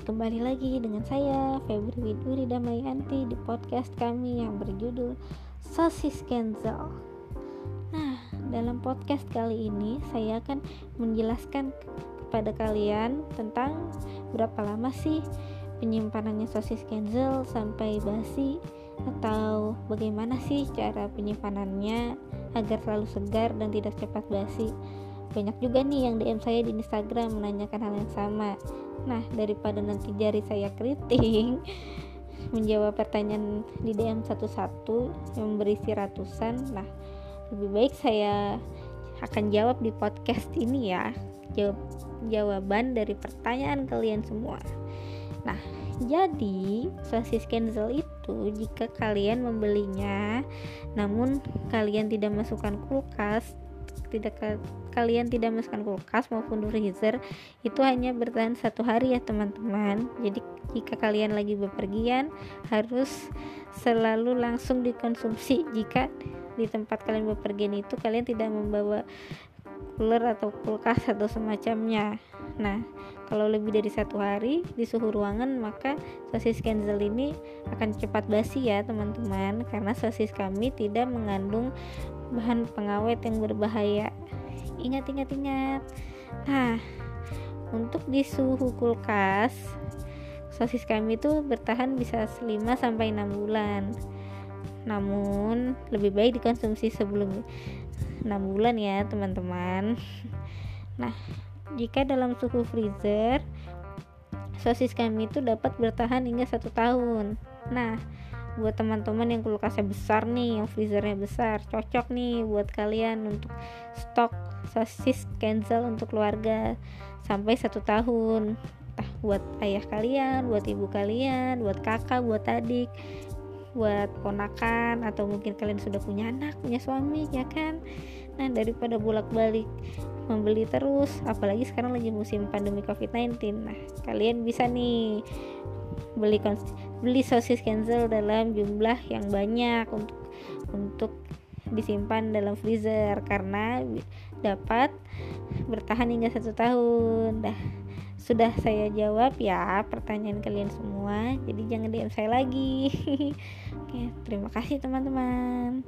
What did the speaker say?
kembali lagi dengan saya Febri Widuri Damayanti di podcast kami yang berjudul Sosis Kenzel. Nah, dalam podcast kali ini saya akan menjelaskan kepada kalian tentang berapa lama sih penyimpanannya sosis Kenzel sampai basi atau bagaimana sih cara penyimpanannya agar selalu segar dan tidak cepat basi banyak juga nih yang DM saya di Instagram menanyakan hal yang sama. Nah daripada nanti jari saya keriting menjawab pertanyaan di DM satu-satu yang berisi ratusan nah lebih baik saya akan jawab di podcast ini ya. Jawab jawaban dari pertanyaan kalian semua. Nah jadi sosis cancel itu jika kalian membelinya namun kalian tidak masukkan kulkas tidak kalian tidak masukkan kulkas maupun freezer itu hanya bertahan satu hari ya teman-teman. Jadi jika kalian lagi bepergian harus selalu langsung dikonsumsi. Jika di tempat kalian bepergian itu kalian tidak membawa cooler atau kulkas atau semacamnya. Nah kalau lebih dari satu hari di suhu ruangan maka sosis kenzel ini akan cepat basi ya teman-teman. Karena sosis kami tidak mengandung bahan pengawet yang berbahaya. Ingat ingat ingat. Nah untuk di suhu kulkas sosis kami itu bertahan bisa 5 sampai 6 bulan. Namun lebih baik dikonsumsi sebelum 6 bulan ya teman-teman. Nah jika dalam suhu freezer sosis kami itu dapat bertahan hingga satu tahun. Nah buat teman-teman yang kulkasnya besar nih yang freezernya besar. Cocok nih buat kalian untuk stok sosis cancel untuk keluarga sampai satu tahun. Entah buat ayah kalian buat ibu kalian buat kakak buat adik buat ponakan atau mungkin kalian sudah punya anak punya suami ya kan? Nah daripada bolak-balik membeli terus apalagi sekarang lagi musim pandemi covid-19 nah kalian bisa nih beli beli sosis cancel dalam jumlah yang banyak untuk untuk disimpan dalam freezer karena dapat bertahan hingga satu tahun. Dah sudah saya jawab ya pertanyaan kalian semua jadi jangan DM saya lagi. Oke terima kasih teman-teman